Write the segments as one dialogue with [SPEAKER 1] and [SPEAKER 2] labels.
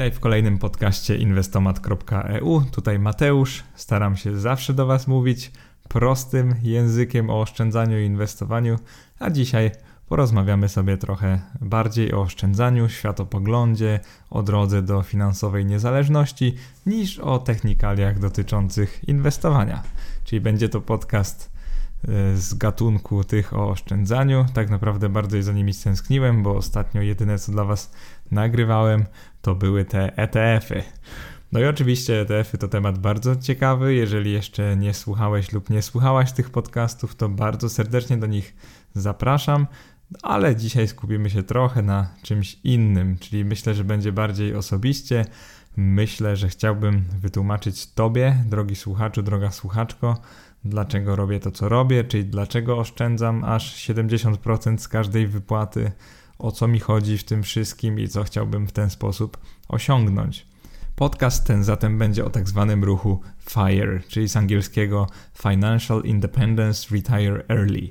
[SPEAKER 1] Witaj w kolejnym podcaście inwestomat.eu. Tutaj Mateusz. Staram się zawsze do Was mówić prostym językiem o oszczędzaniu i inwestowaniu, a dzisiaj porozmawiamy sobie trochę bardziej o oszczędzaniu, światopoglądzie, o drodze do finansowej niezależności, niż o technikaliach dotyczących inwestowania. Czyli będzie to podcast e, z gatunku tych o oszczędzaniu. Tak naprawdę bardzo za nimi stęskniłem, bo ostatnio jedyne co dla Was nagrywałem to były te ETF-y. No i oczywiście ETF-y to temat bardzo ciekawy. Jeżeli jeszcze nie słuchałeś lub nie słuchałaś tych podcastów, to bardzo serdecznie do nich zapraszam. Ale dzisiaj skupimy się trochę na czymś innym, czyli myślę, że będzie bardziej osobiście. Myślę, że chciałbym wytłumaczyć Tobie, drogi słuchaczu, droga słuchaczko, dlaczego robię to, co robię, czyli dlaczego oszczędzam aż 70% z każdej wypłaty o co mi chodzi w tym wszystkim i co chciałbym w ten sposób osiągnąć. Podcast ten zatem będzie o tak zwanym ruchu FIRE, czyli z angielskiego Financial Independence Retire Early.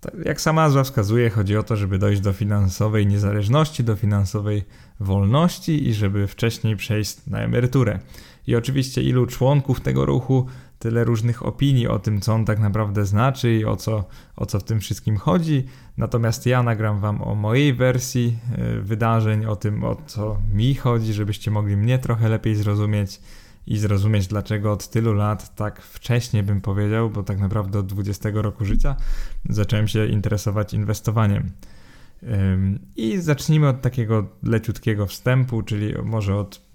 [SPEAKER 1] Tak jak sama nazwa wskazuje, chodzi o to, żeby dojść do finansowej niezależności, do finansowej wolności i żeby wcześniej przejść na emeryturę. I oczywiście ilu członków tego ruchu tyle różnych opinii o tym, co on tak naprawdę znaczy i o co, o co w tym wszystkim chodzi. Natomiast ja nagram Wam o mojej wersji e, wydarzeń, o tym, o co mi chodzi, żebyście mogli mnie trochę lepiej zrozumieć i zrozumieć, dlaczego od tylu lat, tak wcześnie bym powiedział, bo tak naprawdę od 20 roku życia, zacząłem się interesować inwestowaniem. I zacznijmy od takiego leciutkiego wstępu, czyli może od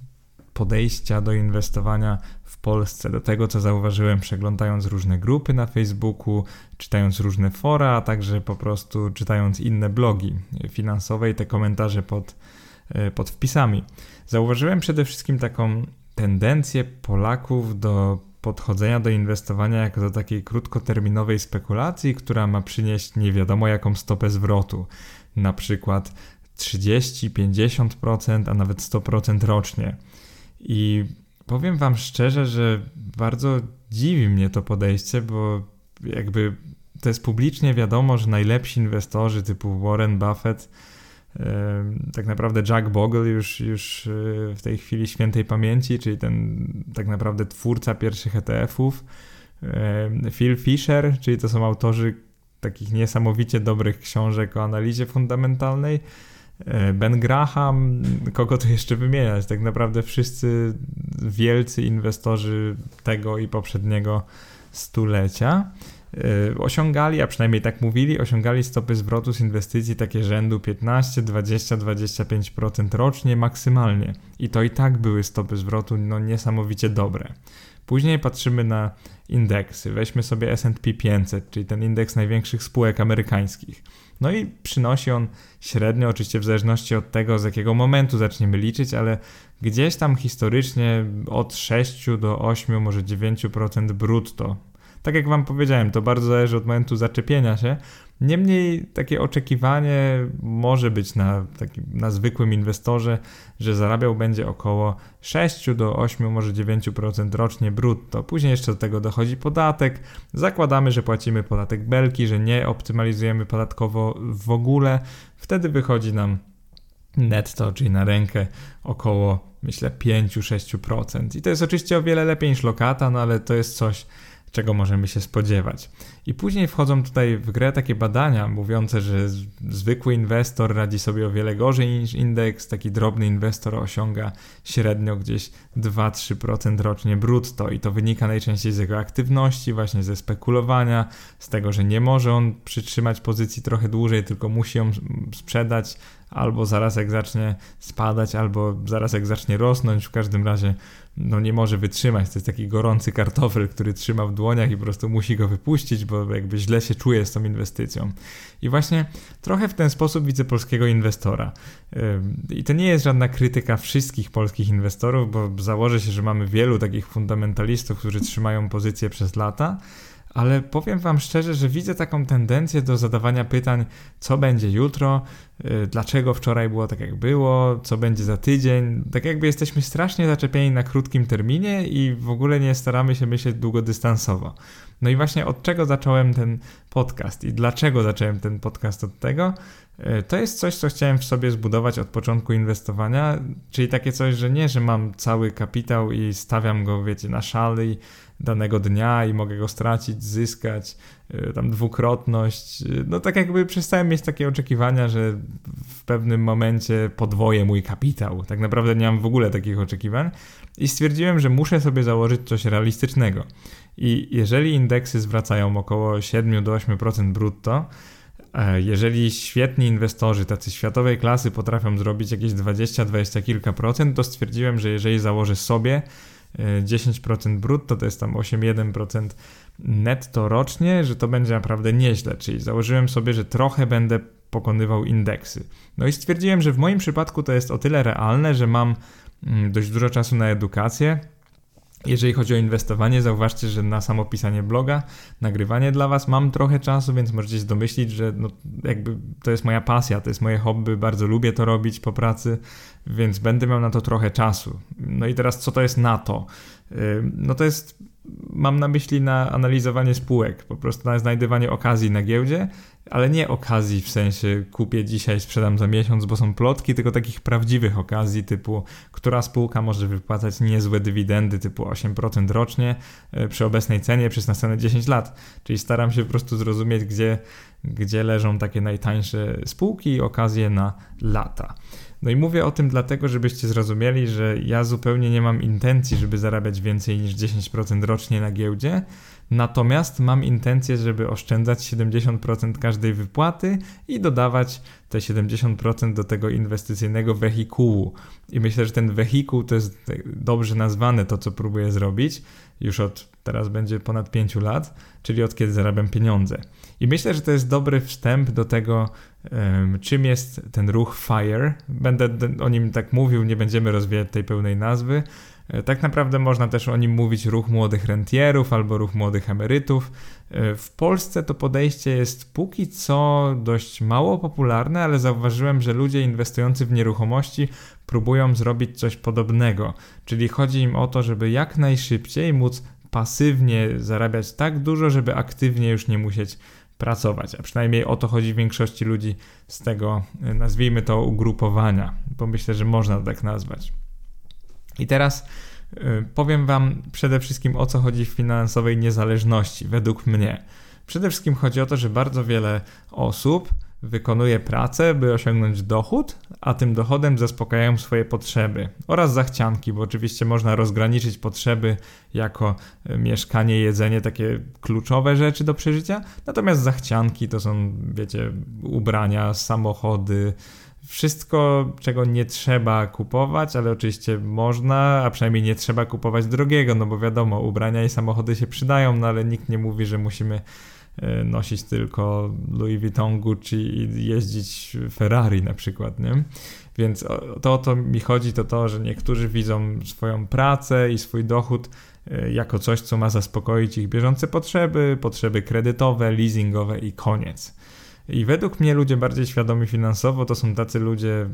[SPEAKER 1] podejścia do inwestowania Polsce, do tego co zauważyłem przeglądając różne grupy na Facebooku, czytając różne fora, a także po prostu czytając inne blogi finansowe i te komentarze pod, e, pod wpisami. Zauważyłem przede wszystkim taką tendencję Polaków do podchodzenia do inwestowania jako do takiej krótkoterminowej spekulacji, która ma przynieść nie wiadomo jaką stopę zwrotu, na przykład 30, 50%, a nawet 100% rocznie. I powiem Wam szczerze, że bardzo dziwi mnie to podejście, bo jakby to jest publicznie wiadomo, że najlepsi inwestorzy typu Warren Buffett, tak naprawdę Jack Bogle już, już e, w tej chwili świętej pamięci, czyli ten tak naprawdę twórca pierwszych ETF-ów, Phil Fisher, czyli to są autorzy takich niesamowicie dobrych książek o analizie fundamentalnej, ben Graham, kogo tu jeszcze wymieniać? Tak naprawdę wszyscy wielcy inwestorzy tego i poprzedniego stulecia e, osiągali, a przynajmniej tak mówili, osiągali stopy zwrotu z inwestycji takie rzędu 15, 20, 25% rocznie maksymalnie. I to i tak były stopy zwrotu no, niesamowicie dobre. Później patrzymy na indeksy. Weźmy sobie SP 500, czyli ten indeks największych spółek amerykańskich. No i przynosi on średnio, oczywiście w zależności od tego, z jakiego momentu zaczniemy liczyć, ale gdzieś tam historycznie od 6 do 8, może 9% brutto. Tak jak Wam powiedziałem, to bardzo zależy od momentu zaczepienia się, Niemniej takie oczekiwanie może być na, taki, na zwykłym inwestorze, że zarabiał będzie około 6 do 8, może 9% rocznie brutto. Później jeszcze do tego dochodzi podatek. Zakładamy, że płacimy podatek belki, że nie optymalizujemy podatkowo w ogóle. Wtedy wychodzi nam netto, czyli na rękę około myślę 5-6%. I to jest oczywiście o wiele lepiej niż lokata, no ale to jest coś, czego możemy się spodziewać. I później wchodzą tutaj w grę takie badania mówiące, że zwykły inwestor radzi sobie o wiele gorzej niż indeks, taki drobny inwestor osiąga średnio gdzieś 2-3% rocznie brutto i to wynika najczęściej z jego aktywności, właśnie ze spekulowania, z tego, że nie może on przytrzymać pozycji trochę dłużej, tylko musi ją sprzedać albo zaraz jak zacznie spadać, albo zaraz jak zacznie rosnąć, w każdym razie no nie może wytrzymać. To jest taki gorący kartofel, który trzyma w dłoniach i po prostu musi go wypuścić, bo jakby źle się czuje z tą inwestycją. I właśnie trochę w ten sposób widzę polskiego inwestora. I to nie jest żadna krytyka wszystkich polskich inwestorów, bo założę się, że mamy wielu takich fundamentalistów, którzy trzymają pozycję przez lata ale powiem Wam szczerze, że widzę taką tendencję do zadawania pytań, co będzie jutro, y, dlaczego wczoraj było tak jak było, co będzie za tydzień. Tak jakby jesteśmy strasznie zaczepieni na krótkim terminie i w ogóle nie staramy się myśleć długodystansowo. No i właśnie od czego zacząłem ten podcast i dlaczego zacząłem ten podcast od tego? Y, to jest coś, co chciałem w sobie zbudować od początku inwestowania, czyli takie coś, że nie, że mam cały kapitał i stawiam go, wiecie, na szali danego dnia i mogę go stracić, zyskać, y, tam dwukrotność. Y, no tak jakby przestałem mieć takie oczekiwania, że w pewnym momencie podwoję mój kapitał. Tak naprawdę nie mam w ogóle takich oczekiwań i stwierdziłem, że muszę sobie założyć coś realistycznego. I jeżeli indeksy zwracają około 7 do 8% brutto, e, jeżeli świetni inwestorzy, tacy światowej klasy potrafią zrobić jakieś 20, 20 kilka procent, to stwierdziłem, że jeżeli założę sobie 10% brutto, to jest tam 8,1% netto rocznie, że to będzie naprawdę nieźle. Czyli założyłem sobie, że trochę będę pokonywał indeksy. No i stwierdziłem, że w moim przypadku to jest o tyle realne, że mam mm, dość dużo czasu na edukację, jeżeli chodzi o inwestowanie, zauważcie, że na samo pisanie bloga, nagrywanie dla Was mam trochę czasu, więc możecie się domyślić, że no, jakby to jest moja pasja, to jest moje hobby, bardzo lubię to robić po pracy, więc będę miał na to trochę czasu. No i teraz co to jest na to? No to jest, mam na myśli na analizowanie spółek, po prostu na znajdywanie okazji na giełdzie, ale nie okazji w sensie kupię dzisiaj, sprzedam za miesiąc, bo są plotki, tylko takich prawdziwych okazji typu, która spółka może wypłacać niezłe dywidendy typu 8% rocznie e, przy obecnej cenie przez następne 10 lat. Czyli staram się po prostu zrozumieć, gdzie, gdzie leżą takie najtańsze spółki i okazje na lata. No i mówię o tym dlatego, żebyście zrozumieli, że ja zupełnie nie mam intencji, żeby zarabiać więcej niż 10% rocznie na giełdzie. Natomiast mam intencję, żeby oszczędzać 70% każdej wypłaty i dodawać te 70% do tego inwestycyjnego wehikułu. I myślę, że ten wehikuł to jest dobrze nazwane to, co próbuję zrobić już od teraz będzie ponad 5 lat, czyli od kiedy zarabiam pieniądze. I myślę, że to jest dobry wstęp do tego, czym jest ten ruch FIRE. Będę o nim tak mówił, nie będziemy rozwijać tej pełnej nazwy. E, tak naprawdę można też o nim mówić ruch młodych rentierów albo ruch młodych emerytów. E, w Polsce to podejście jest póki co dość mało popularne, ale zauważyłem, że ludzie inwestujący w nieruchomości próbują zrobić coś podobnego. Czyli chodzi im o to, żeby jak najszybciej móc pasywnie zarabiać tak dużo, żeby aktywnie już nie musieć pracować. A przynajmniej o to chodzi większości ludzi z tego, e, nazwijmy to, ugrupowania, bo myślę, że można tak nazwać. I teraz y, powiem Wam przede wszystkim o co chodzi w finansowej niezależności, według mnie. Przede wszystkim chodzi o to, że bardzo wiele osób wykonuje pracę, by osiągnąć dochód, a tym dochodem zaspokajają swoje potrzeby oraz zachcianki, bo oczywiście można rozgraniczyć potrzeby jako y, mieszkanie, jedzenie, takie kluczowe rzeczy do przeżycia, natomiast zachcianki to są, wiecie, ubrania, samochody, wszystko, czego nie trzeba kupować, ale oczywiście można, a przynajmniej nie trzeba kupować drogiego, no bo wiadomo, ubrania i samochody się przydają, no ale nikt nie mówi, że musimy e, nosić tylko Louis Vuitton, Gucci i jeździć Ferrari na przykład, nie? Więc to o to mi chodzi, to to, że niektórzy widzą swoją pracę i swój dochód e, jako coś, co ma zaspokoić ich bieżące potrzeby, potrzeby kredytowe, leasingowe i koniec. I według mnie ludzie bardziej świadomi finansowo to są tacy ludzie,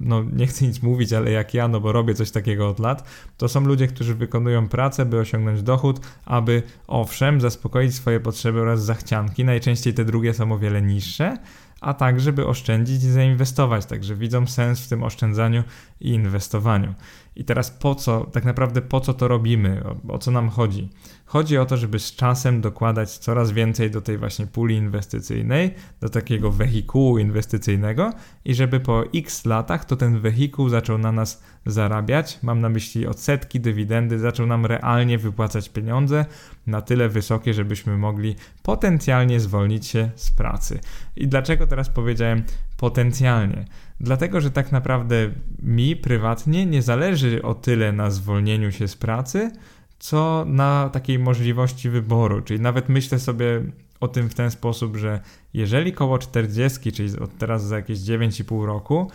[SPEAKER 1] no nie chcę nic mówić, ale jak ja, no bo robię coś takiego od lat, to są ludzie, którzy wykonują pracę, by osiągnąć dochód, aby owszem, zaspokoić swoje potrzeby oraz zachcianki. Najczęściej te drugie są o wiele niższe, a tak, żeby oszczędzić i zainwestować. Także widzą sens w tym oszczędzaniu i inwestowaniu. I teraz po co, tak naprawdę po co to robimy, o, o, co nam chodzi? Chodzi o to, żeby z czasem dokładać coraz więcej do tej właśnie puli inwestycyjnej, do takiego wehikułu inwestycyjnego i żeby po x latach to ten wehikuł zaczął na nas zarabiać, mam na myśli odsetki, dywidendy, zaczął nam realnie wypłacać pieniądze na tyle wysokie, żebyśmy mogli potencjalnie zwolnić się z pracy. I dlaczego teraz powiedziałem potencjalnie? Dlatego, że tak naprawdę mi prywatnie nie zależy o tyle na zwolnieniu się z pracy, co na takiej możliwości wyboru. Czyli nawet myślę sobie o tym w ten sposób, że jeżeli koło 40, czyli od teraz za jakieś 9,5 roku,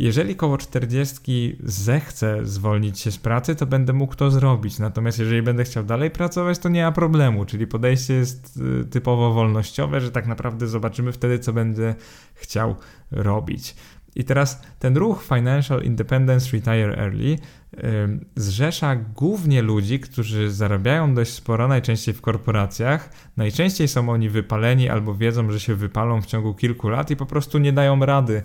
[SPEAKER 1] Jeżeli koło 40 zechcę zwolnić się z pracy, to będę mógł to zrobić. Natomiast jeżeli będę chciał dalej pracować, to nie ma problemu. Czyli podejście jest y, typowo wolnościowe, że tak naprawdę zobaczymy wtedy, co będę chciał robić. I teraz ten ruch Financial Independence Retire Early zrzesza głównie ludzi, którzy zarabiają dość sporo, najczęściej w korporacjach. Najczęściej są oni wypaleni albo wiedzą, że się wypalą w ciągu kilku lat i po prostu nie dają rady y,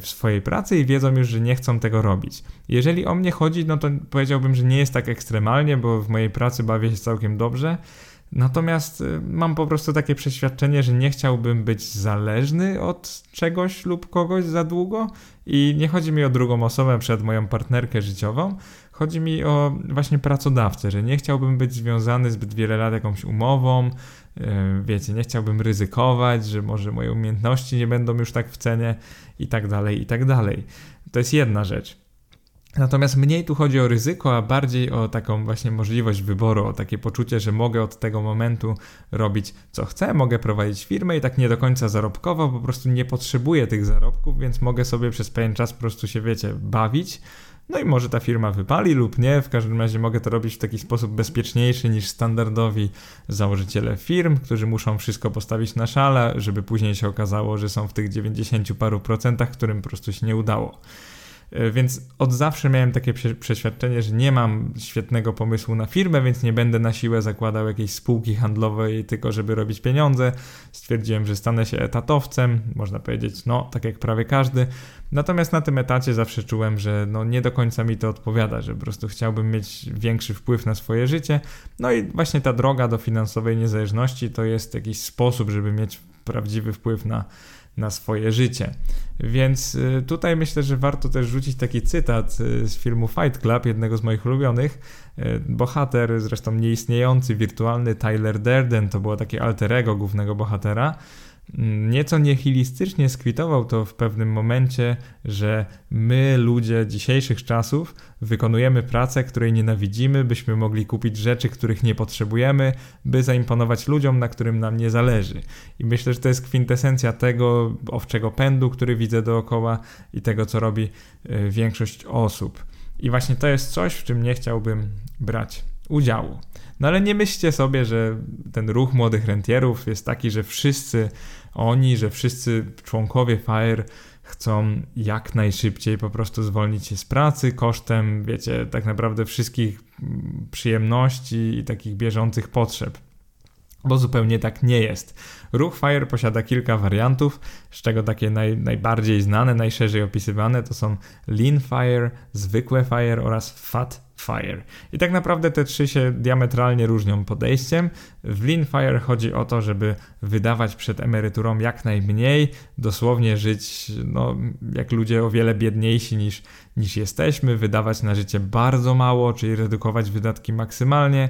[SPEAKER 1] w swojej pracy i wiedzą już, że nie chcą tego robić. Jeżeli o mnie chodzi, no to powiedziałbym, że nie jest tak ekstremalnie, bo w mojej pracy bawię się całkiem dobrze. Natomiast y, mam po prostu takie przeświadczenie, że nie chciałbym być zależny od czegoś lub kogoś za długo i nie chodzi mi o drugą osobę przed moją partnerkę życiową, chodzi mi o właśnie pracodawcę, że nie chciałbym być związany zbyt wiele lat jakąś umową, y, wiecie, nie chciałbym ryzykować, że może moje umiejętności nie będą już tak w cenie i tak dalej, i tak dalej. To jest jedna rzecz. Natomiast mniej tu chodzi o ryzyko, a bardziej o taką właśnie możliwość wyboru, o takie poczucie, że mogę od tego momentu robić co chcę, mogę prowadzić firmę i tak nie do końca zarobkowo, po prostu nie potrzebuję tych zarobków, więc mogę sobie przez pewien czas po prostu się, wiecie, bawić. No i może ta firma wypali lub nie, w każdym razie mogę to robić w taki sposób bezpieczniejszy niż standardowi założyciele firm, którzy muszą wszystko postawić na szale, żeby później się okazało, że są w tych 90 paru procentach, którym po prostu się nie udało. E, więc od zawsze miałem takie przeświadczenie, że nie mam świetnego pomysłu na firmę, więc nie będę na siłę zakładał jakiejś spółki handlowej tylko, żeby robić pieniądze. Stwierdziłem, że stanę się etatowcem, można powiedzieć, no, tak jak prawie każdy. Natomiast na tym etacie zawsze czułem, że no, nie do końca mi to odpowiada, że po prostu chciałbym mieć większy wpływ na swoje życie. No i właśnie ta droga do finansowej niezależności to jest jakiś sposób, żeby mieć prawdziwy wpływ na na swoje życie. Więc y, tutaj myślę, że warto też rzucić taki cytat y, z filmu Fight Club, jednego z moich ulubionych. Y, bohater, zresztą nieistniejący, wirtualny Tyler Derden, to było takie alter ego głównego bohatera, Nieco nihilistycznie skwitował to w pewnym momencie, że my, ludzie dzisiejszych czasów, wykonujemy pracę, której nienawidzimy, byśmy mogli kupić rzeczy, których nie potrzebujemy, by zaimponować ludziom, na którym nam nie zależy. I myślę, że to jest kwintesencja tego owczego pędu, który widzę dookoła i tego, co robi y, większość osób. I właśnie to jest coś, w czym nie chciałbym brać udziału. No ale nie myślcie sobie, że ten ruch młodych rentierów jest taki, że wszyscy oni, że wszyscy członkowie FIRE chcą jak najszybciej po prostu zwolnić się z pracy kosztem, wiecie, tak naprawdę wszystkich przyjemności i takich bieżących potrzeb. Bo zupełnie tak nie jest. Ruch FIRE posiada kilka wariantów, z czego takie naj, najbardziej znane, najszerzej opisywane to są Lean FIRE, zwykłe FIRE oraz Fat Fire. I tak naprawdę te trzy się diametralnie różnią podejściem. W Lean Fire chodzi o to, żeby wydawać przed emeryturą jak najmniej, dosłownie żyć no, jak ludzie o wiele biedniejsi niż, niż jesteśmy, wydawać na życie bardzo mało, czyli redukować wydatki maksymalnie,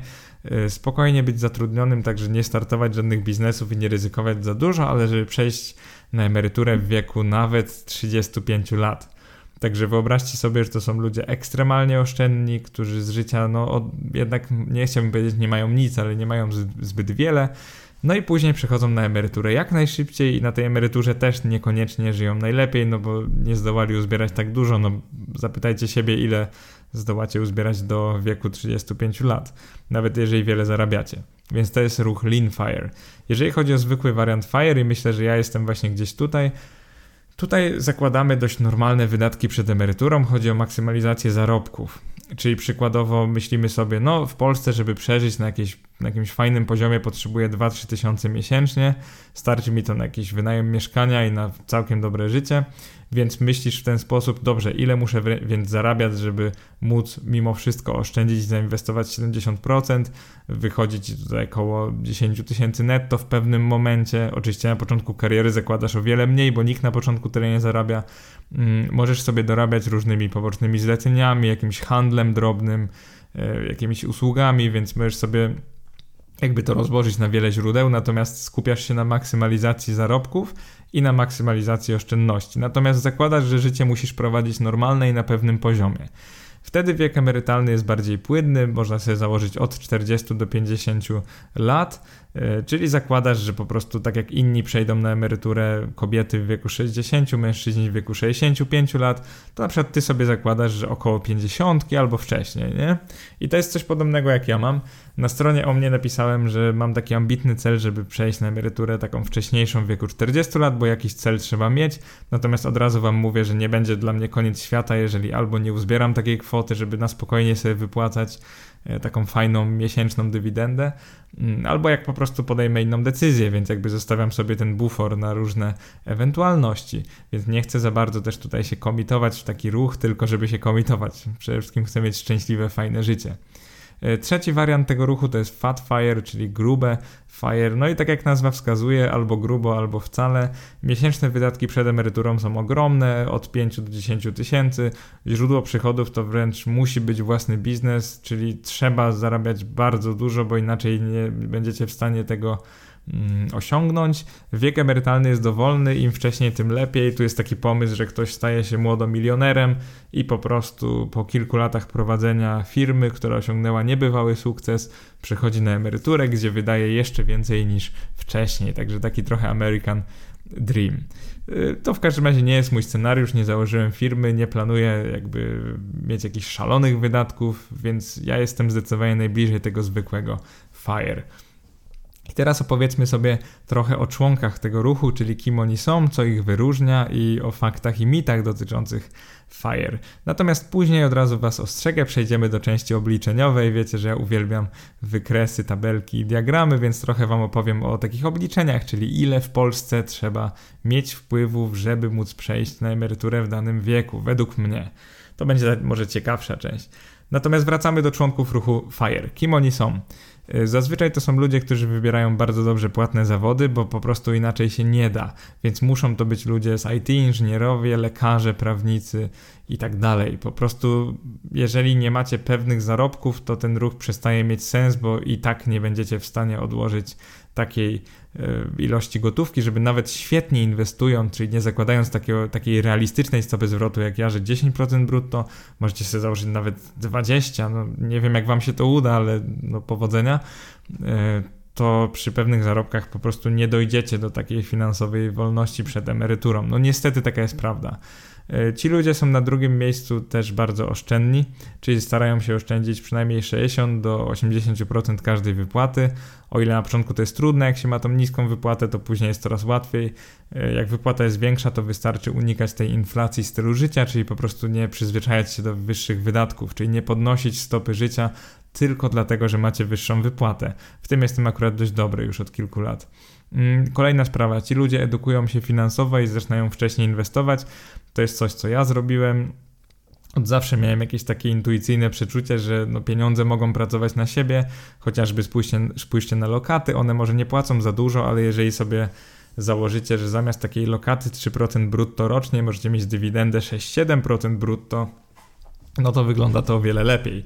[SPEAKER 1] spokojnie być zatrudnionym, także nie startować żadnych biznesów i nie ryzykować za dużo, ale żeby przejść na emeryturę w wieku nawet 35 lat. Także wyobraźcie sobie, że to są ludzie ekstremalnie oszczędni, którzy z życia, no od, jednak nie chciałbym powiedzieć, nie mają nic, ale nie mają zbyt wiele. No i później przechodzą na emeryturę jak najszybciej i na tej emeryturze też niekoniecznie żyją najlepiej, no bo nie zdołali uzbierać tak dużo. No zapytajcie siebie, ile zdołacie uzbierać do wieku 35 lat, nawet jeżeli wiele zarabiacie. Więc to jest ruch Lean Fire. Jeżeli chodzi o zwykły wariant Fire i myślę, że ja jestem właśnie gdzieś tutaj, Tutaj zakładamy dość normalne wydatki przed emeryturą, chodzi o maksymalizację zarobków. Czyli przykładowo myślimy sobie, no w Polsce, żeby przeżyć na, jakieś, na jakimś fajnym poziomie potrzebuję 2-3 tysiące miesięcznie, starczy mi to na jakiś wynajem mieszkania i na całkiem dobre życie, więc myślisz w ten sposób, dobrze, ile muszę więc zarabiać, żeby móc mimo wszystko oszczędzić i zainwestować 70%, wychodzić tutaj około 10 tysięcy netto w pewnym momencie. Oczywiście na początku kariery zakładasz o wiele mniej, bo nikt na początku tyle nie zarabia. Mm, możesz sobie dorabiać różnymi pobocznymi zleceniami, jakimś handlem drobnym, e, jakimiś usługami, więc możesz sobie jakby to rozłożyć na wiele źródeł, natomiast skupiasz się na maksymalizacji zarobków i na maksymalizacji oszczędności. Natomiast zakładasz, że życie musisz prowadzić normalne i na pewnym poziomie. Wtedy wiek emerytalny jest bardziej płynny, można sobie założyć od 40 do 50 lat. E, czyli zakładasz, że po prostu tak jak inni przejdą na emeryturę kobiety w wieku 60, mężczyźni w wieku 65 lat, to na przykład ty sobie zakładasz, że około 50 albo wcześniej, nie? I to jest coś podobnego jak ja mam. Na stronie o mnie napisałem, że mam taki ambitny cel, żeby przejść na emeryturę taką wcześniejszą w wieku 40 lat, bo jakiś cel trzeba mieć. Natomiast od razu wam mówię, że nie będzie dla mnie koniec świata, jeżeli albo nie uzbieram takiej kwoty, żeby na spokojnie sobie wypłacać taką fajną miesięczną dywidendę, mm, albo jak po prostu podejmę inną decyzję, więc jakby zostawiam sobie ten bufor na różne ewentualności. Więc nie chcę za bardzo też tutaj się komitować w taki ruch, tylko żeby się komitować. Przede wszystkim chcę mieć szczęśliwe, fajne życie. E, trzeci wariant tego ruchu to jest fat fire, czyli grube fire. No i tak jak nazwa wskazuje, albo grubo, albo wcale. Miesięczne wydatki przed emeryturą są ogromne, od 5 do 10 tysięcy. Źródło przychodów to wręcz musi być własny biznes, czyli trzeba zarabiać bardzo dużo, bo inaczej nie będziecie w stanie tego osiągnąć. Wiek emerytalny jest dowolny, im wcześniej, tym lepiej. Tu jest taki pomysł, że ktoś staje się młodomilionerem i po prostu po kilku latach prowadzenia firmy, która osiągnęła niebywały sukces, przechodzi na emeryturę, gdzie wydaje jeszcze więcej niż wcześniej. Także taki trochę American Dream. Y, to w każdym razie nie jest mój scenariusz, nie założyłem firmy, nie planuję jakby mieć jakichś szalonych wydatków, więc ja jestem zdecydowanie najbliżej tego zwykłego FIRE. I teraz opowiedzmy sobie trochę o członkach tego ruchu, czyli kim oni są, co ich wyróżnia i o faktach i mitach dotyczących FIRE. Natomiast później od razu Was ostrzegę, przejdziemy do części obliczeniowej. Wiecie, że ja uwielbiam wykresy, tabelki i diagramy, więc trochę Wam opowiem o takich obliczeniach, czyli ile w Polsce trzeba mieć wpływów, żeby móc przejść na emeryturę w danym wieku, według mnie. To będzie może ciekawsza część. Natomiast wracamy do członków ruchu FIRE. Kim oni są? Y, zazwyczaj to są ludzie, którzy wybierają bardzo dobrze płatne zawody, bo po prostu inaczej się nie da. Więc muszą to być ludzie z IT, inżynierowie, lekarze, prawnicy i tak dalej. Po prostu, jeżeli nie macie pewnych zarobków, to ten ruch przestaje mieć sens, bo i tak nie będziecie w stanie odłożyć takiej ilości gotówki, żeby nawet świetnie inwestując, czyli nie zakładając takiego, takiej realistycznej stopy zwrotu jak ja, że 10% brutto, możecie sobie założyć nawet 20%, no nie wiem jak wam się to uda, ale no powodzenia, e, to przy pewnych zarobkach po prostu nie dojdziecie do takiej finansowej wolności przed emeryturą. No niestety taka jest prawda. E, ci ludzie są na drugim miejscu też bardzo oszczędni, czyli starają się oszczędzić przynajmniej 60 do 80% każdej wypłaty. O ile na początku to jest trudne, jak się ma tą niską wypłatę, to później jest coraz łatwiej. E, jak wypłata jest większa, to wystarczy unikać tej inflacji stylu życia, czyli po prostu nie przyzwyczajać się do wyższych wydatków, czyli nie podnosić stopy życia tylko dlatego, że macie wyższą wypłatę. W tym jestem akurat dość dobry już od kilku lat. Mm, kolejna sprawa, ci ludzie edukują się finansowo i zaczynają wcześniej inwestować. To jest coś, co ja zrobiłem. Od zawsze miałem jakieś takie intuicyjne przeczucie, że no pieniądze mogą pracować na siebie, chociażby spójrzcie, spójrzcie na lokaty. One może nie płacą za dużo, ale jeżeli sobie założycie, że zamiast takiej lokaty 3% brutto rocznie możecie mieć dywidendę 6-7% brutto, no to wygląda to o wiele lepiej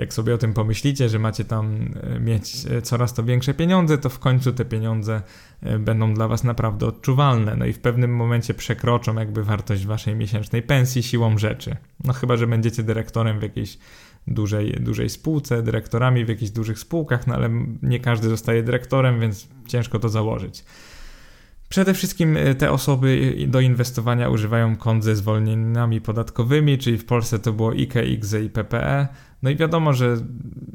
[SPEAKER 1] jak sobie o tym pomyślicie, że macie tam e, mieć e, coraz to większe pieniądze, to w końcu te pieniądze e, będą dla Was naprawdę odczuwalne. No i w pewnym momencie przekroczą jakby wartość Waszej miesięcznej pensji siłą rzeczy. No chyba, że będziecie dyrektorem w jakiejś dużej, dużej spółce, dyrektorami w jakichś dużych spółkach, no ale nie każdy zostaje dyrektorem, więc ciężko to założyć. Przede wszystkim te osoby do inwestowania używają kont ze zwolnieniami podatkowymi, czyli w Polsce to było IKE, i PPE. No i wiadomo, że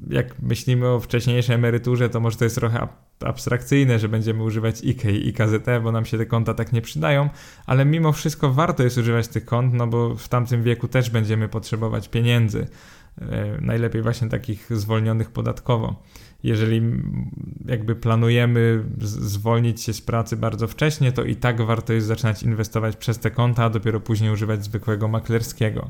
[SPEAKER 1] jak myślimy o wcześniejszej emeryturze, to może to jest trochę abstrakcyjne, że będziemy używać IKE i KZT, bo nam się te konta tak nie przydają, ale mimo wszystko warto jest używać tych kont, no bo w tamtym wieku też będziemy potrzebować pieniędzy. E, najlepiej właśnie takich zwolnionych podatkowo. Jeżeli jakby planujemy zwolnić się z pracy bardzo wcześnie, to i tak warto jest zaczynać inwestować przez te konta, a dopiero później używać zwykłego maklerskiego.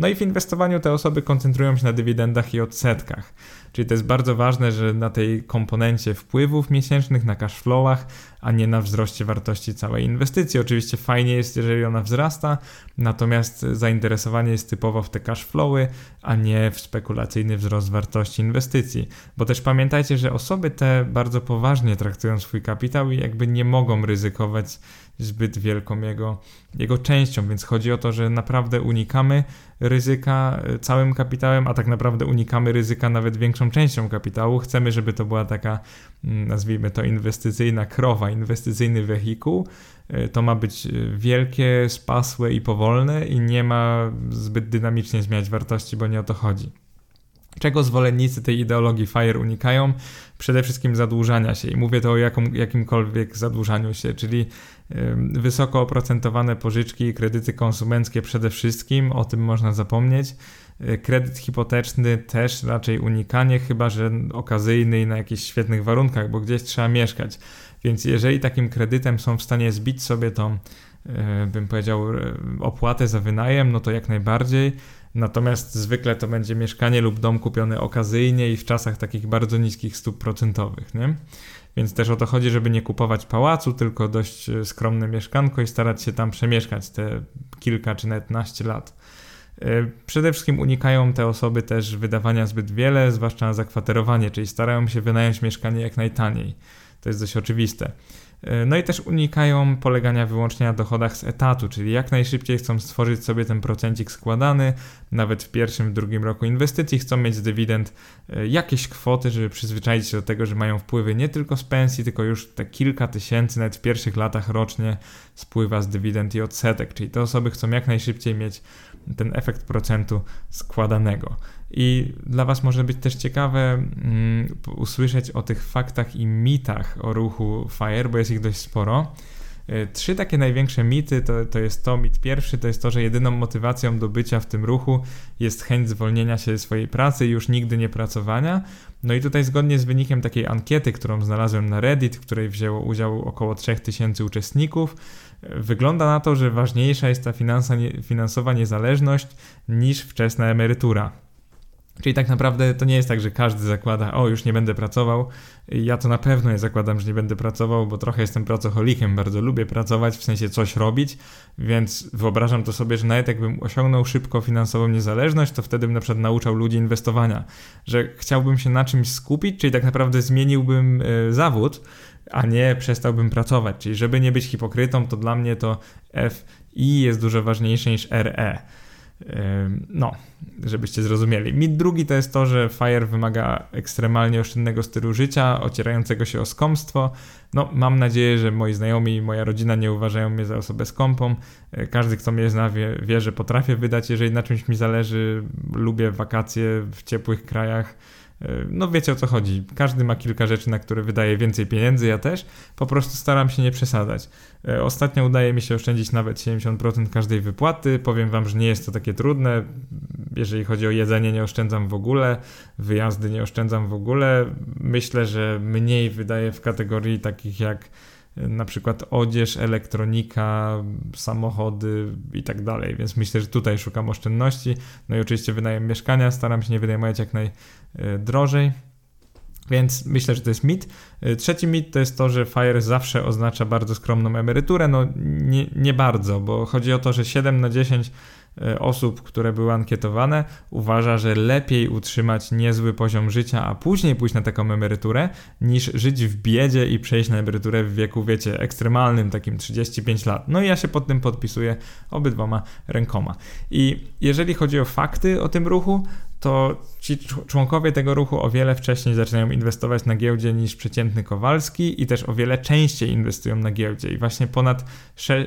[SPEAKER 1] No i w inwestowaniu te osoby koncentrują się na dywidendach i odsetkach. Czyli to jest bardzo ważne, że na tej komponencie wpływów miesięcznych, na cashflowach, a nie na wzroście wartości całej inwestycji. Oczywiście fajnie jest, jeżeli ona wzrasta, natomiast zainteresowanie jest typowo w te cashflowy, a nie w spekulacyjny wzrost wartości inwestycji. Bo też pamiętajcie, że osoby te bardzo poważnie traktują swój kapitał i jakby nie mogą ryzykować zbyt wielką jego, jego częścią, więc chodzi o to, że naprawdę unikamy ryzyka e, całym kapitałem, a tak naprawdę unikamy ryzyka nawet większą częścią kapitału. Chcemy, żeby to była taka, mm, nazwijmy to, inwestycyjna krowa, inwestycyjny wehikuł. E, to ma być e, wielkie, spasłe i powolne i nie ma zbyt dynamicznie zmieniać wartości, bo nie o to chodzi. Czego zwolennicy tej ideologii FIRE unikają? Przede wszystkim zadłużania się i mówię to o jakimkolwiek zadłużaniu się, czyli wysoko oprocentowane pożyczki i kredyty konsumenckie przede wszystkim, o tym można zapomnieć. E, kredyt hipoteczny też raczej unikanie, chyba że okazyjny i na jakichś świetnych warunkach, bo gdzieś trzeba mieszkać. Więc jeżeli takim kredytem są w stanie zbić sobie tą, e, bym powiedział, e, opłatę za wynajem, no to jak najbardziej Natomiast zwykle to będzie mieszkanie lub dom kupiony okazyjnie i w czasach takich bardzo niskich stóp procentowych, nie? Więc też o to chodzi, żeby nie kupować pałacu, tylko dość e, skromne mieszkanko i starać się tam przemieszkać te kilka czy nawet naście lat. E, przede wszystkim unikają te osoby też wydawania zbyt wiele, zwłaszcza na zakwaterowanie, czyli starają się wynająć mieszkanie jak najtaniej. To jest dość oczywiste. E, no i też unikają polegania wyłącznie na dochodach z etatu, czyli jak najszybciej chcą stworzyć sobie ten procencik składany, nawet w pierwszym, w drugim roku inwestycji chcą mieć z dywidend e, jakieś kwoty, żeby przyzwyczaić się do tego, że mają wpływy nie tylko z pensji, tylko już te kilka tysięcy, nawet w pierwszych latach rocznie spływa z dywidend i odsetek, czyli te osoby chcą jak najszybciej mieć ten efekt procentu składanego. I dla Was może być też ciekawe mm, usłyszeć o tych faktach i mitach o ruchu FIRE, bo jest ich dość sporo. E, trzy takie największe mity to, to jest to, mit pierwszy to jest to, że jedyną motywacją do bycia w tym ruchu jest chęć zwolnienia się ze swojej pracy i już nigdy nie pracowania. No i tutaj zgodnie z wynikiem takiej ankiety, którą znalazłem na Reddit, w której wzięło udział około 3000 uczestników, wygląda na to, że ważniejsza jest ta finansa, finansowa niezależność niż wczesna emerytura. Czyli tak naprawdę to nie jest tak, że każdy zakłada, o już nie będę pracował. Ja to na pewno nie zakładam, że nie będę pracował, bo trochę jestem pracocholikiem, bardzo lubię pracować, w sensie coś robić, więc wyobrażam to sobie, że nawet jakbym osiągnął szybko finansową niezależność, to wtedy bym na przykład nauczał ludzi inwestowania, że chciałbym się na czymś skupić, czyli tak naprawdę zmieniłbym y, zawód, a nie przestałbym pracować. Czyli żeby nie być hipokrytą, to dla mnie to F i jest dużo ważniejsze niż RE. No, żebyście zrozumieli. Mit drugi to jest to, że FIRE wymaga ekstremalnie oszczędnego stylu życia, ocierającego się o skąpstwo. No, mam nadzieję, że moi znajomi i moja rodzina nie uważają mnie za osobę skąpą. E, każdy, kto mnie zna, wie, wie, że potrafię wydać, jeżeli na czymś mi zależy. Lubię wakacje w ciepłych krajach no wiecie o co chodzi. Każdy ma kilka rzeczy, na które wydaje więcej pieniędzy, ja też. Po prostu staram się nie przesadzać. E, ostatnio udaje mi się oszczędzić nawet 70% każdej wypłaty. Powiem wam, że nie jest to takie trudne. Jeżeli chodzi o jedzenie, nie oszczędzam w ogóle. Wyjazdy nie oszczędzam w ogóle. Myślę, że mniej wydaje w kategorii takich jak na przykład odzież, elektronika, samochody i tak dalej. Więc myślę, że tutaj szukam oszczędności. No i oczywiście wynajem mieszkania, staram się nie wynajmować jak najdrożej. Więc myślę, że to jest mit. Trzeci mit to jest to, że FIRE zawsze oznacza bardzo skromną emeryturę. No nie, nie bardzo, bo chodzi o to, że 7 na 10 E, osób, które były ankietowane, uważa, że lepiej utrzymać niezły poziom życia, a później pójść na taką emeryturę, niż żyć w biedzie i przejść na emeryturę w wieku, wiecie, ekstremalnym, takim 35 lat. No i ja się pod tym podpisuję obydwoma rękoma. I jeżeli chodzi o fakty o tym ruchu, to ci członkowie tego ruchu o wiele wcześniej zaczynają inwestować na giełdzie niż przeciętny Kowalski i też o wiele częściej inwestują na giełdzie. I właśnie ponad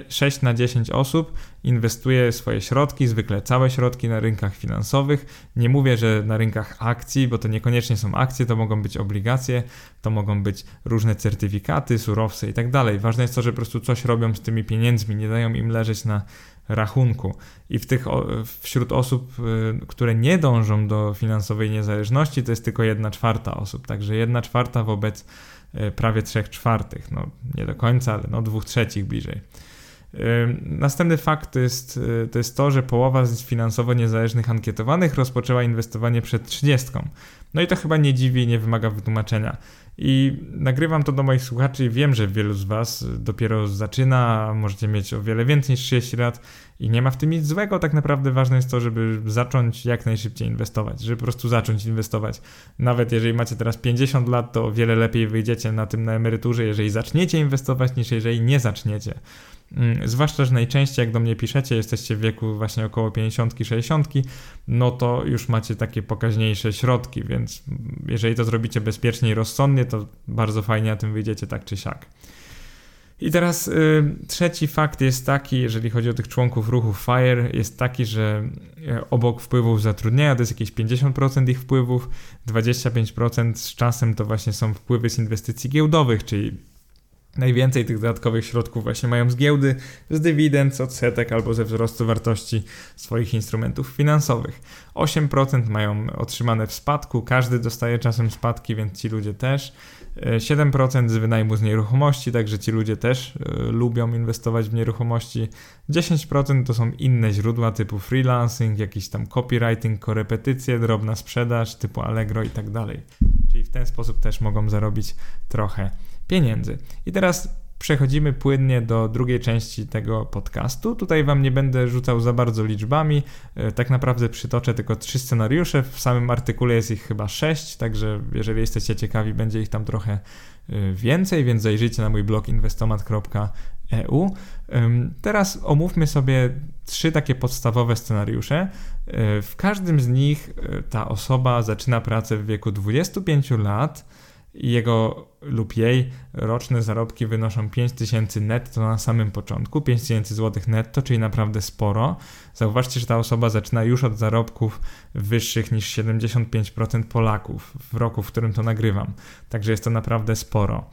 [SPEAKER 1] 6 na 10 osób inwestuje swoje środki, zwykle całe środki na rynkach finansowych. Nie mówię, że na rynkach akcji, bo to niekoniecznie są akcje, to mogą być obligacje, to mogą być różne certyfikaty, surowce i tak dalej. Ważne jest to, że po prostu coś robią z tymi pieniędzmi, nie dają im leżeć na rachunku. I w tych, wśród osób, y, które nie dążą do finansowej niezależności, to jest tylko jedna czwarta osób. Także jedna czwarta wobec y, prawie trzech czwartych. No, nie do końca, ale no dwóch trzecich bliżej. Y, następny fakt to jest, to jest to, że połowa z finansowo niezależnych ankietowanych rozpoczęła inwestowanie przed 30. No i to chyba nie dziwi, nie wymaga wytłumaczenia. I nagrywam to do moich słuchaczy i wiem, że wielu z Was dopiero zaczyna, możecie mieć o wiele więcej niż 30 lat i nie ma w tym nic złego. Tak naprawdę ważne jest to, żeby zacząć jak najszybciej inwestować, żeby po prostu zacząć inwestować. Nawet jeżeli macie teraz 50 lat, to o wiele lepiej wyjdziecie na tym na emeryturze, jeżeli zaczniecie inwestować, niż jeżeli nie zaczniecie. Mm, zwłaszcza, że najczęściej jak do mnie piszecie, jesteście w wieku właśnie około 50-60, no to już macie takie pokaźniejsze środki, więc jeżeli to zrobicie bezpiecznie i rozsądnie, to bardzo fajnie na tym wyjdziecie tak czy siak. I teraz y, trzeci fakt jest taki, jeżeli chodzi o tych członków ruchu FIRE, jest taki, że y, obok wpływów zatrudnienia to jest jakieś 50% ich wpływów, 25% z czasem to właśnie są wpływy z inwestycji giełdowych, czyli Najwięcej tych dodatkowych środków właśnie mają z giełdy, z dywidend, z odsetek albo ze wzrostu wartości swoich instrumentów finansowych. 8% mają otrzymane w spadku, każdy dostaje czasem spadki, więc ci ludzie też. 7% z wynajmu z nieruchomości, także ci ludzie też y, lubią inwestować w nieruchomości. 10% to są inne źródła typu freelancing, jakiś tam copywriting, korepetycje, drobna sprzedaż typu Allegro i tak dalej. Czyli w ten sposób też mogą zarobić trochę pieniędzy. I teraz przechodzimy płynnie do drugiej części tego podcastu. Tutaj Wam nie będę rzucał za bardzo liczbami. E, tak naprawdę przytoczę tylko trzy scenariusze. W samym artykule jest ich chyba sześć, także jeżeli jesteście ciekawi, będzie ich tam trochę e, więcej, więc zajrzyjcie na mój blog inwestomat.eu. Teraz omówmy sobie trzy takie podstawowe scenariusze. E, w każdym z nich ta osoba zaczyna pracę w wieku 25 lat jego lub jej roczne zarobki wynoszą 5000 netto na samym początku, 5000 zł netto, czyli naprawdę sporo. Zauważcie, że ta osoba zaczyna już od zarobków wyższych niż 75% Polaków w roku, w którym to nagrywam. Także jest to naprawdę sporo.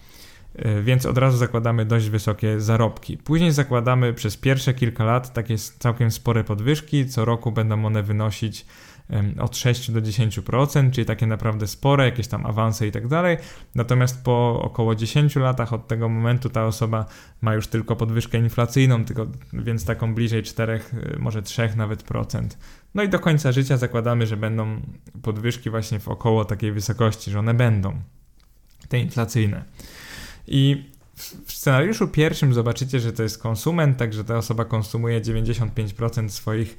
[SPEAKER 1] E, więc od razu zakładamy dość wysokie zarobki. Później zakładamy przez pierwsze kilka lat takie całkiem spore podwyżki. Co roku będą one wynosić od 6 do 10%, czyli takie naprawdę spore, jakieś tam awanse i tak dalej. Natomiast po około 10 latach od tego momentu ta osoba ma już tylko podwyżkę inflacyjną, tylko, więc taką bliżej 4, y, może 3 nawet procent. No i do końca życia zakładamy, że będą podwyżki właśnie w około takiej wysokości, że one będą te inflacyjne. I w scenariuszu pierwszym zobaczycie, że to jest konsument, także ta osoba konsumuje 95% swoich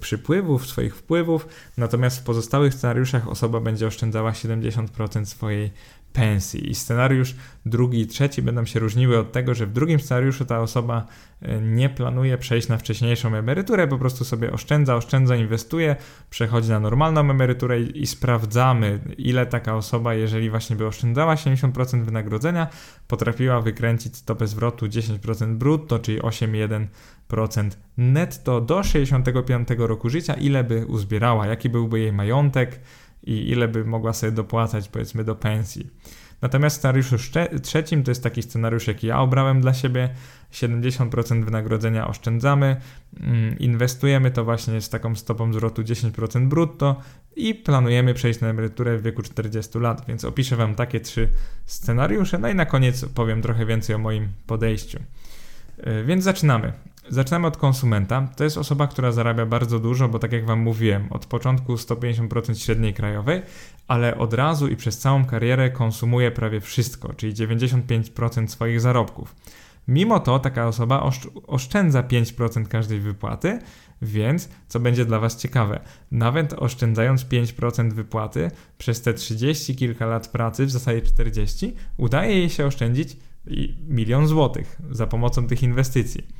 [SPEAKER 1] przypływów, swoich wpływów, natomiast w pozostałych scenariuszach osoba będzie oszczędzała 70% swojej pensji. I scenariusz drugi i trzeci będą się różniły od tego, że w drugim scenariuszu ta osoba e, nie planuje przejść na wcześniejszą emeryturę, po prostu sobie oszczędza, oszczędza, inwestuje, przechodzi na normalną emeryturę i, i sprawdzamy, ile taka osoba, jeżeli właśnie by oszczędzała 70% wynagrodzenia, potrafiła wykręcić stopę zwrotu 10% brutto, czyli 8,1% netto do 65 roku życia, ile by uzbierała, jaki byłby jej majątek, i ile by mogła sobie dopłacać powiedzmy do pensji. Natomiast w scenariuszu trzecim to jest taki scenariusz, jaki ja obrałem dla siebie. 70% wynagrodzenia oszczędzamy, mm, inwestujemy to właśnie z taką stopą zwrotu 10% brutto i planujemy przejść na emeryturę w wieku 40 lat, więc opiszę Wam takie trzy scenariusze. No i na koniec powiem trochę więcej o moim podejściu. E, więc zaczynamy. Zaczynamy od konsumenta. To jest osoba, która zarabia bardzo dużo, bo tak jak Wam mówiłem, od początku 150% średniej krajowej, ale od razu i przez całą karierę konsumuje prawie wszystko, czyli 95% swoich zarobków. Mimo to taka osoba oszczędza 5% każdej wypłaty, więc co będzie dla Was ciekawe, nawet oszczędzając 5% wypłaty przez te 30 kilka lat pracy, w zasadzie 40, udaje jej się oszczędzić milion złotych za pomocą tych inwestycji.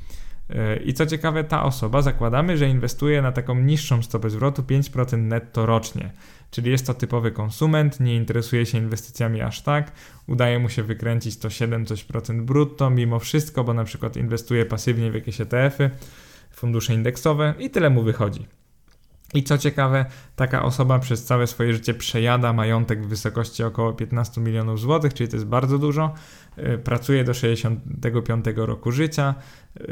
[SPEAKER 1] E, I co ciekawe, ta osoba zakładamy, że inwestuje na taką niższą stopę zwrotu 5% netto rocznie. Czyli jest to typowy konsument, nie interesuje się inwestycjami aż tak, udaje mu się wykręcić to 7 coś procent brutto mimo wszystko, bo na przykład inwestuje pasywnie w jakieś ETF-y, fundusze indeksowe i tyle mu wychodzi. I co ciekawe, taka osoba przez całe swoje życie przejada majątek w wysokości około 15 milionów złotych, czyli to jest bardzo dużo. Y, pracuje do 65 roku życia y,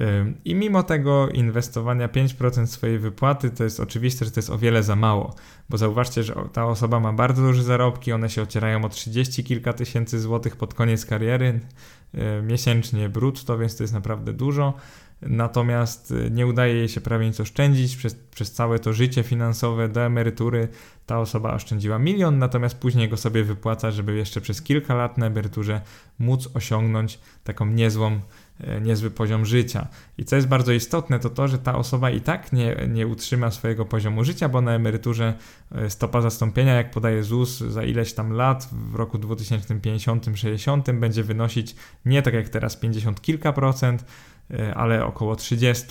[SPEAKER 1] i mimo tego inwestowania 5% swojej wypłaty to jest oczywiste, że to jest o wiele za mało, bo zauważcie, że ta osoba ma bardzo duże zarobki, one się ocierają o 30 kilka tysięcy złotych pod koniec kariery y, miesięcznie brutto, więc to jest naprawdę dużo natomiast y, nie udaje jej się prawie nic oszczędzić. Przez, przez całe to życie finansowe do emerytury ta osoba oszczędziła milion, natomiast później go sobie wypłaca, żeby jeszcze przez kilka lat na emeryturze móc osiągnąć taką niezłą E, niezły poziom życia. I co jest bardzo istotne, to to, że ta osoba i tak nie, nie utrzyma swojego poziomu życia, bo na emeryturze e, stopa zastąpienia, jak podaje ZUS, za ileś tam lat, w roku 2050-60 będzie wynosić nie tak jak teraz 50 kilka procent, ale około 30.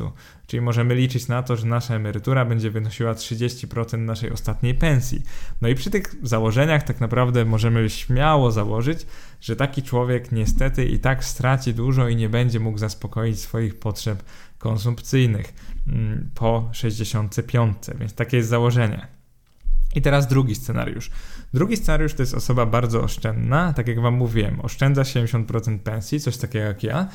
[SPEAKER 1] Czyli możemy liczyć na to, że nasza emerytura będzie wynosiła 30% naszej ostatniej pensji. No i przy tych założeniach tak naprawdę możemy śmiało założyć, że taki człowiek niestety i tak straci dużo i nie będzie mógł zaspokoić swoich potrzeb konsumpcyjnych mm, po 65. Więc takie jest założenie. I teraz drugi scenariusz. Drugi scenariusz to jest osoba bardzo oszczędna, tak jak Wam mówiłem, oszczędza 70% pensji, coś takiego jak ja,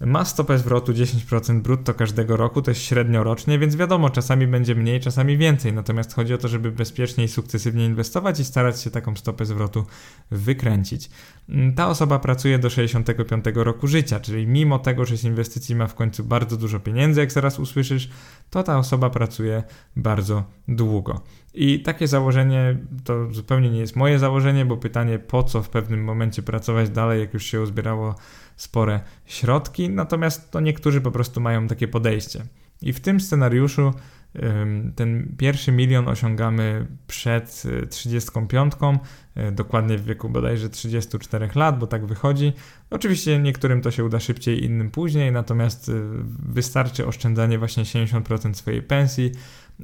[SPEAKER 1] ma stopę zwrotu 10% brutto każdego roku, to jest średnio rocznie, więc wiadomo, czasami będzie mniej, czasami więcej. Natomiast chodzi o to, żeby bezpiecznie i sukcesywnie inwestować i starać się taką stopę zwrotu wykręcić. Mm, ta osoba pracuje do 65 roku życia, czyli mimo tego, że z inwestycji ma w końcu bardzo dużo pieniędzy, jak zaraz usłyszysz, to ta osoba pracuje bardzo długo. I takie założenie to zupełnie nie jest moje założenie, bo pytanie, po co w pewnym momencie pracować dalej, jak już się uzbierało spore środki, natomiast to niektórzy po prostu mają takie podejście. I w tym scenariuszu ten pierwszy milion osiągamy przed 35, y, y, dokładnie w wieku bodajże 34 lat, bo tak wychodzi. Oczywiście niektórym to się uda szybciej, innym później, natomiast y, wystarczy oszczędzanie właśnie 70% swojej pensji,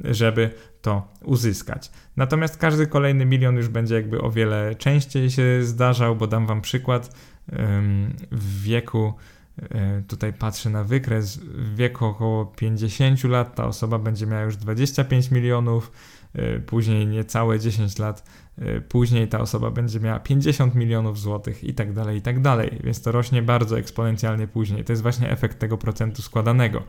[SPEAKER 1] żeby to uzyskać. Natomiast każdy kolejny milion już będzie jakby o wiele częściej się zdarzał, bo dam Wam przykład w wieku, e, tutaj patrzę na wykres, w wieku około 50 lat ta osoba będzie miała już 25 milionów, e, później niecałe 10 lat e, później ta osoba będzie miała 50 milionów złotych i tak dalej, i tak dalej, więc to rośnie bardzo eksponencjalnie później. To jest właśnie efekt tego procentu składanego.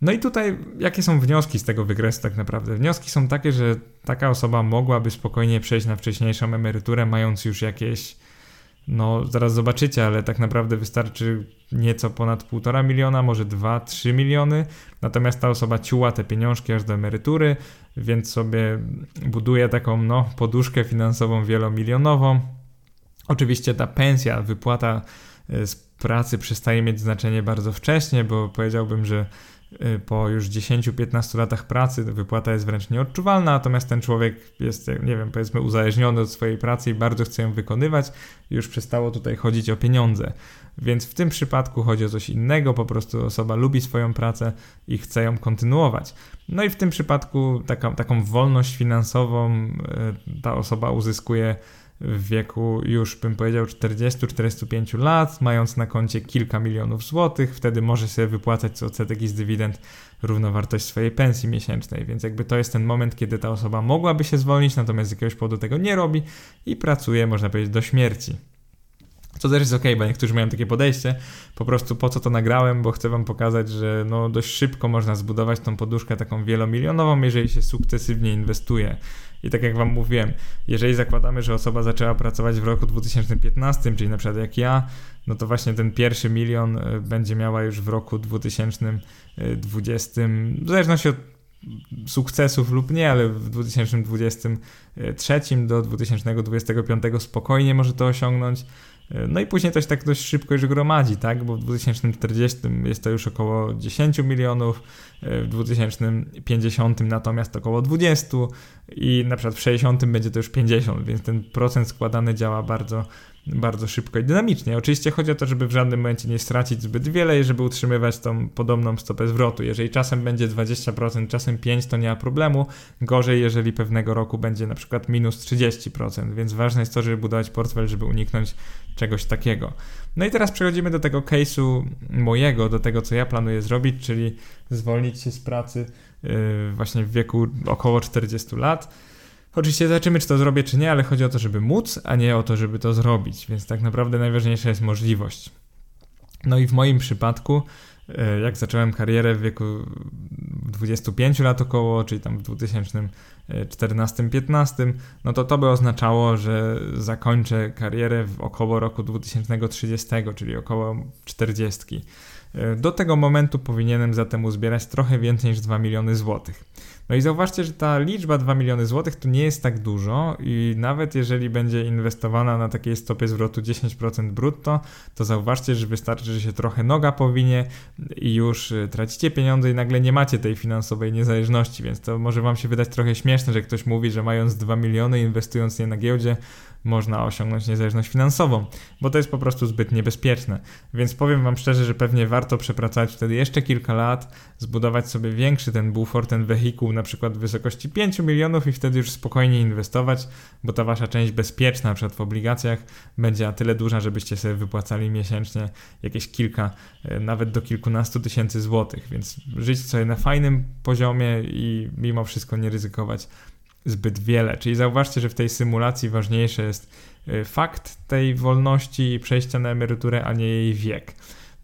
[SPEAKER 1] No i tutaj jakie są wnioski z tego wykresu tak naprawdę? Wnioski są takie, że taka osoba mogłaby spokojnie przejść na wcześniejszą emeryturę, mając już jakieś no, zaraz zobaczycie, ale tak naprawdę wystarczy nieco ponad 1,5 miliona, może 2-3 miliony. Natomiast ta osoba ciuła te pieniążki aż do emerytury, więc sobie buduje taką no, poduszkę finansową wielomilionową. Oczywiście ta pensja, wypłata e, z pracy przestaje mieć znaczenie bardzo wcześnie, bo powiedziałbym, że po już 10-15 latach pracy wypłata jest wręcz nieodczuwalna, natomiast ten człowiek jest, nie wiem, powiedzmy uzależniony od swojej pracy i bardzo chce ją wykonywać, już przestało tutaj chodzić o pieniądze. Więc w tym przypadku chodzi o coś innego, po prostu osoba lubi swoją pracę i chce ją kontynuować. No i w tym przypadku taka, taką wolność finansową y, ta osoba uzyskuje w wieku już bym powiedział 40-45 lat, mając na koncie kilka milionów złotych, wtedy może sobie wypłacać co odsetek i z dywidend równowartość swojej pensji miesięcznej, więc jakby to jest ten moment, kiedy ta osoba mogłaby się zwolnić, natomiast z jakiegoś powodu tego nie robi i pracuje, można powiedzieć, do śmierci. Co też jest ok, bo niektórzy mają takie podejście, po prostu po co to nagrałem, bo chcę wam pokazać, że no dość szybko można zbudować tą poduszkę taką wielomilionową, jeżeli się sukcesywnie inwestuje. I tak jak Wam mówiłem, jeżeli zakładamy, że osoba zaczęła pracować w roku 2015, czyli na przykład jak ja, no to właśnie ten pierwszy milion e, będzie miała już w roku 2020, w zależności od sukcesów lub nie, ale w 2023 do 2025 spokojnie może to osiągnąć. No i później też tak dość szybko już gromadzi, tak? Bo w 2040 jest to już około 10 milionów, w 2050 natomiast około 20 i na przykład w 60 będzie to już 50, więc ten procent składany działa bardzo bardzo szybko i dynamicznie. Oczywiście chodzi o to, żeby w żadnym momencie nie stracić zbyt wiele i żeby utrzymywać tą podobną stopę zwrotu. Jeżeli czasem będzie 20%, czasem 5%, to nie ma problemu. Gorzej, jeżeli pewnego roku będzie na przykład minus 30%, więc ważne jest to, żeby budować portfel, żeby uniknąć czegoś takiego. No i teraz przechodzimy do tego case'u mojego, do tego, co ja planuję zrobić, czyli zwolnić się z pracy yy, właśnie w wieku około 40 lat Oczywiście zobaczymy, czy to zrobię, czy nie, ale chodzi o to, żeby móc, a nie o to, żeby to zrobić, więc tak naprawdę najważniejsza jest możliwość. No i w moim przypadku e, jak zacząłem karierę w wieku 25 lat około, czyli tam w 2014-15, no to to by oznaczało, że zakończę karierę w około roku 2030, czyli około 40. E, do tego momentu powinienem zatem uzbierać trochę więcej niż 2 miliony złotych. No i zauważcie, że ta liczba 2 miliony złotych to nie jest tak dużo i nawet jeżeli będzie inwestowana na takiej stopie zwrotu 10% brutto, to zauważcie, że wystarczy, że się trochę noga powinie i już y, tracicie pieniądze i nagle nie macie tej finansowej niezależności, więc to może wam się wydać trochę śmieszne, że ktoś mówi, że mając 2 miliony inwestując je na giełdzie, można osiągnąć niezależność finansową, bo to jest po prostu zbyt niebezpieczne. Więc powiem Wam szczerze, że pewnie warto przepracować wtedy jeszcze kilka lat, zbudować sobie większy ten bufor, ten wehikuł, na przykład w wysokości 5 milionów i wtedy już spokojnie inwestować, bo ta Wasza część bezpieczna, na przykład w obligacjach, będzie na tyle duża, żebyście sobie wypłacali miesięcznie jakieś kilka, e, nawet do kilkunastu tysięcy złotych, więc żyć sobie na fajnym poziomie i mimo wszystko nie ryzykować zbyt wiele. Czyli zauważcie, że w tej symulacji ważniejszy jest y, fakt tej wolności i przejścia na emeryturę, a nie jej wiek.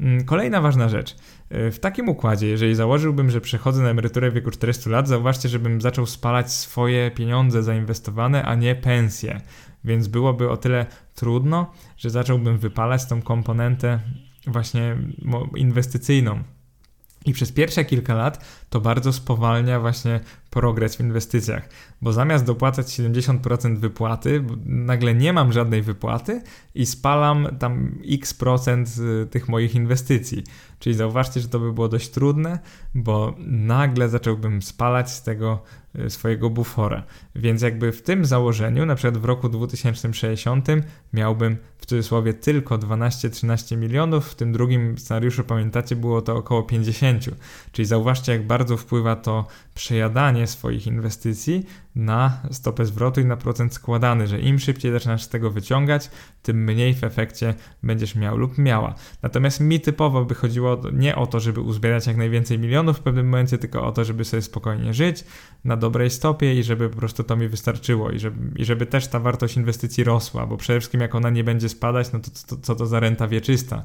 [SPEAKER 1] Mm, kolejna ważna rzecz. Y, w takim układzie, jeżeli założyłbym, że przechodzę na emeryturę w wieku 400 lat, zauważcie, żebym zaczął spalać swoje pieniądze zainwestowane, a nie pensje. Więc byłoby o tyle trudno, że zacząłbym wypalać tą komponentę właśnie inwestycyjną. I przez pierwsze kilka lat to bardzo spowalnia właśnie progres w inwestycjach, bo zamiast dopłacać 70% wypłaty, nagle nie mam żadnej wypłaty i spalam tam x procent tych moich inwestycji. Czyli zauważcie, że to by było dość trudne, bo nagle zacząłbym spalać z tego y, swojego bufora. Więc jakby w tym założeniu, na przykład w roku 2060 miałbym w cudzysłowie tylko 12-13 milionów, w tym drugim scenariuszu pamiętacie było to około 50. Czyli zauważcie jak bardzo wpływa to przejadanie swoich inwestycji na stopę zwrotu i na procent składany, że im szybciej zaczynasz z tego wyciągać, tym mniej w efekcie będziesz miał lub miała. Natomiast mi typowo by chodziło nie o to, żeby uzbierać jak najwięcej milionów w pewnym momencie, tylko o to, żeby sobie spokojnie żyć na dobrej stopie i żeby po prostu to mi wystarczyło i żeby, i żeby też ta wartość inwestycji rosła, bo przede wszystkim jak ona nie będzie spadać, no to, to, to co to za renta wieczysta?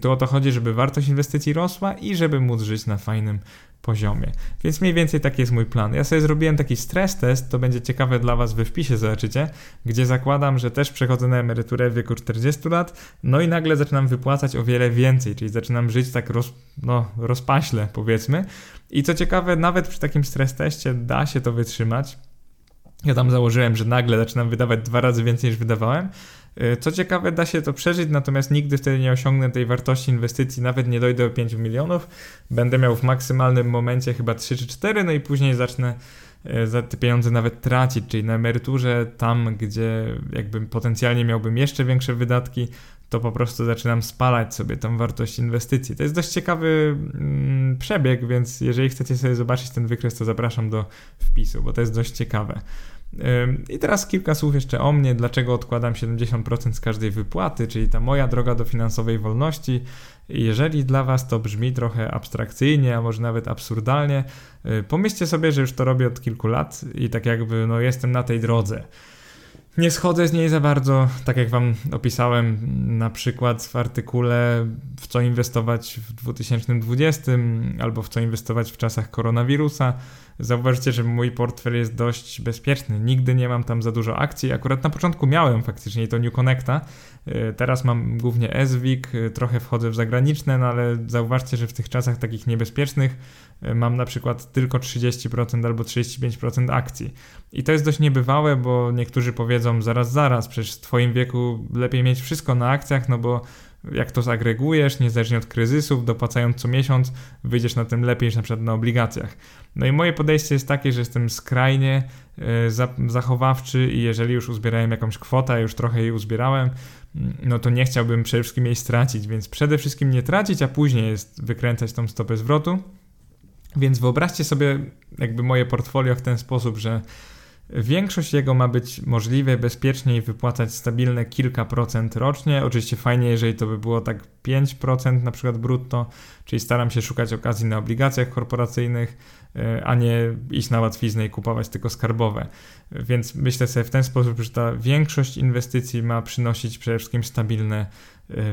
[SPEAKER 1] Tu o to chodzi, żeby wartość inwestycji rosła i żeby móc żyć na fajnym poziomie. Więc mniej więcej taki jest mój plan. Ja sobie zrobiłem taki stres test, to będzie ciekawe dla Was we wpisie, zobaczycie, gdzie zakładam, że też przechodzę na emeryturę w wieku 40 lat, no i nagle zaczynam wypłacać o wiele więcej, czyli zaczynam żyć tak roz, no, rozpaśle, powiedzmy. I co ciekawe, nawet przy takim stres teście da się to wytrzymać. Ja tam założyłem, że nagle zaczynam wydawać dwa razy więcej niż wydawałem, E, co ciekawe, da się to przeżyć, natomiast nigdy wtedy nie osiągnę tej wartości inwestycji, nawet nie dojdę do 5 milionów. Będę miał w maksymalnym momencie chyba 3 czy 4, no i później zacznę e, za te pieniądze nawet tracić, czyli na emeryturze, tam gdzie jakby potencjalnie miałbym jeszcze większe wydatki, to po prostu zaczynam spalać sobie tą wartość inwestycji. To jest dość ciekawy mm, przebieg, więc jeżeli chcecie sobie zobaczyć ten wykres, to zapraszam do wpisu, bo to jest dość ciekawe. I teraz kilka słów jeszcze o mnie, dlaczego odkładam 70% z każdej wypłaty, czyli ta moja droga do finansowej wolności. Jeżeli dla Was to brzmi trochę abstrakcyjnie, a może nawet absurdalnie, y, pomyślcie sobie, że już to robię od kilku lat i tak jakby no, jestem na tej drodze. Nie schodzę z niej za bardzo, tak jak Wam opisałem na przykład w artykule, w co inwestować w 2020 albo w co inwestować w czasach koronawirusa. Zauważycie, że mój portfel jest dość bezpieczny. Nigdy nie mam tam za dużo akcji. Akurat na początku miałem faktycznie to New Connecta. Y, teraz mam głównie SWIG, y, trochę wchodzę w zagraniczne, no ale zauważcie, że w tych czasach takich niebezpiecznych mam na przykład tylko 30% albo 35% akcji. I to jest dość niebywałe, bo niektórzy powiedzą zaraz, zaraz, przecież w Twoim wieku lepiej mieć wszystko na akcjach, no bo jak to zagregujesz, niezależnie od kryzysów, dopłacając co miesiąc, wyjdziesz na tym lepiej niż na przykład na obligacjach. No i moje podejście jest takie, że jestem skrajnie e, zachowawczy i jeżeli już uzbierałem jakąś kwotę, już trochę jej uzbierałem, no to nie chciałbym przede wszystkim jej stracić, więc przede wszystkim nie tracić, a później jest wykręcać tą stopę zwrotu. Więc wyobraźcie sobie jakby moje portfolio w ten sposób, że Większość jego ma być możliwe, bezpiecznie i wypłacać stabilne kilka procent rocznie. Oczywiście fajnie, jeżeli to by było tak 5% na przykład brutto, czyli staram się szukać okazji na obligacjach korporacyjnych, e, a nie iść na łatwiznę i kupować tylko skarbowe. Więc myślę sobie w ten sposób, że ta większość inwestycji ma przynosić przede wszystkim stabilne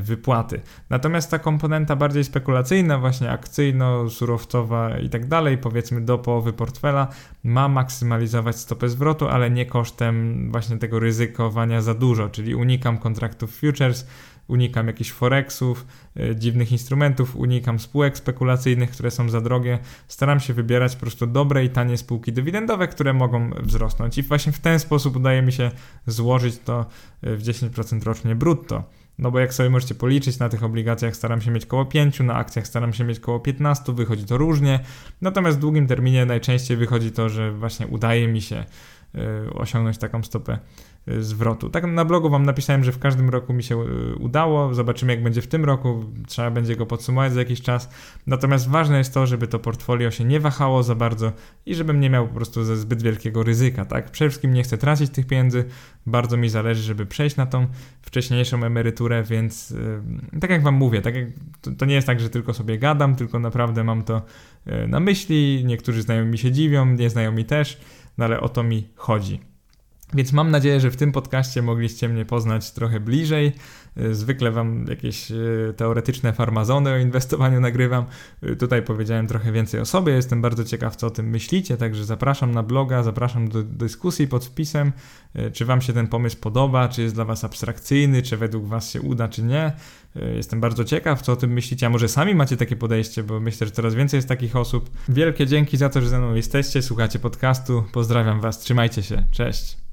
[SPEAKER 1] wypłaty. Natomiast ta komponenta bardziej spekulacyjna, właśnie akcyjno-surowcowa i tak dalej, powiedzmy do połowy portfela, ma maksymalizować stopę zwrotu, ale nie kosztem właśnie tego ryzykowania za dużo, czyli unikam kontraktów futures, unikam jakichś forexów, y, dziwnych instrumentów, unikam spółek spekulacyjnych, które są za drogie. Staram się wybierać po prostu dobre i tanie spółki dywidendowe, które mogą wzrosnąć. I właśnie w ten sposób udaje mi się złożyć to y, w 10% rocznie brutto. No bo jak sobie możecie policzyć, na tych obligacjach staram się mieć koło 5, na akcjach staram się mieć koło 15, wychodzi to różnie. Natomiast w długim terminie najczęściej wychodzi to, że właśnie udaje mi się osiągnąć taką stopę Y, zwrotu. Tak na blogu wam napisałem, że w każdym roku mi się y, udało. Zobaczymy, jak będzie w tym roku. Trzeba będzie go podsumować za jakiś czas. Natomiast ważne jest to, żeby to portfolio się nie wahało za bardzo i żebym nie miał po prostu ze zbyt wielkiego ryzyka. Tak? Przede wszystkim nie chcę tracić tych pieniędzy. Bardzo mi zależy, żeby przejść na tą wcześniejszą emeryturę, więc yy, tak jak wam mówię, tak jak, to, to, nie jest tak, że tylko sobie gadam, tylko naprawdę mam to yy, na myśli. Niektórzy znajomi mi się dziwią, nieznajomi też, no ale o to mi chodzi. Więc mam nadzieję, że w tym podcaście mogliście mnie poznać trochę bliżej. Y, zwykle wam jakieś y, teoretyczne farmazony o inwestowaniu nagrywam. Y, tutaj powiedziałem trochę więcej o sobie. Jestem bardzo ciekaw, co o tym myślicie, także zapraszam na bloga, zapraszam do dyskusji pod wpisem, czy wam się ten pomysł podoba, czy jest dla was abstrakcyjny, czy według was się uda, czy nie. Jestem bardzo ciekaw, co o tym myślicie, a może sami macie takie podejście, bo myślę, że coraz więcej jest takich osób. Wielkie dzięki za to, że ze mną jesteście, słuchacie podcastu. Pozdrawiam was, trzymajcie się, cześć.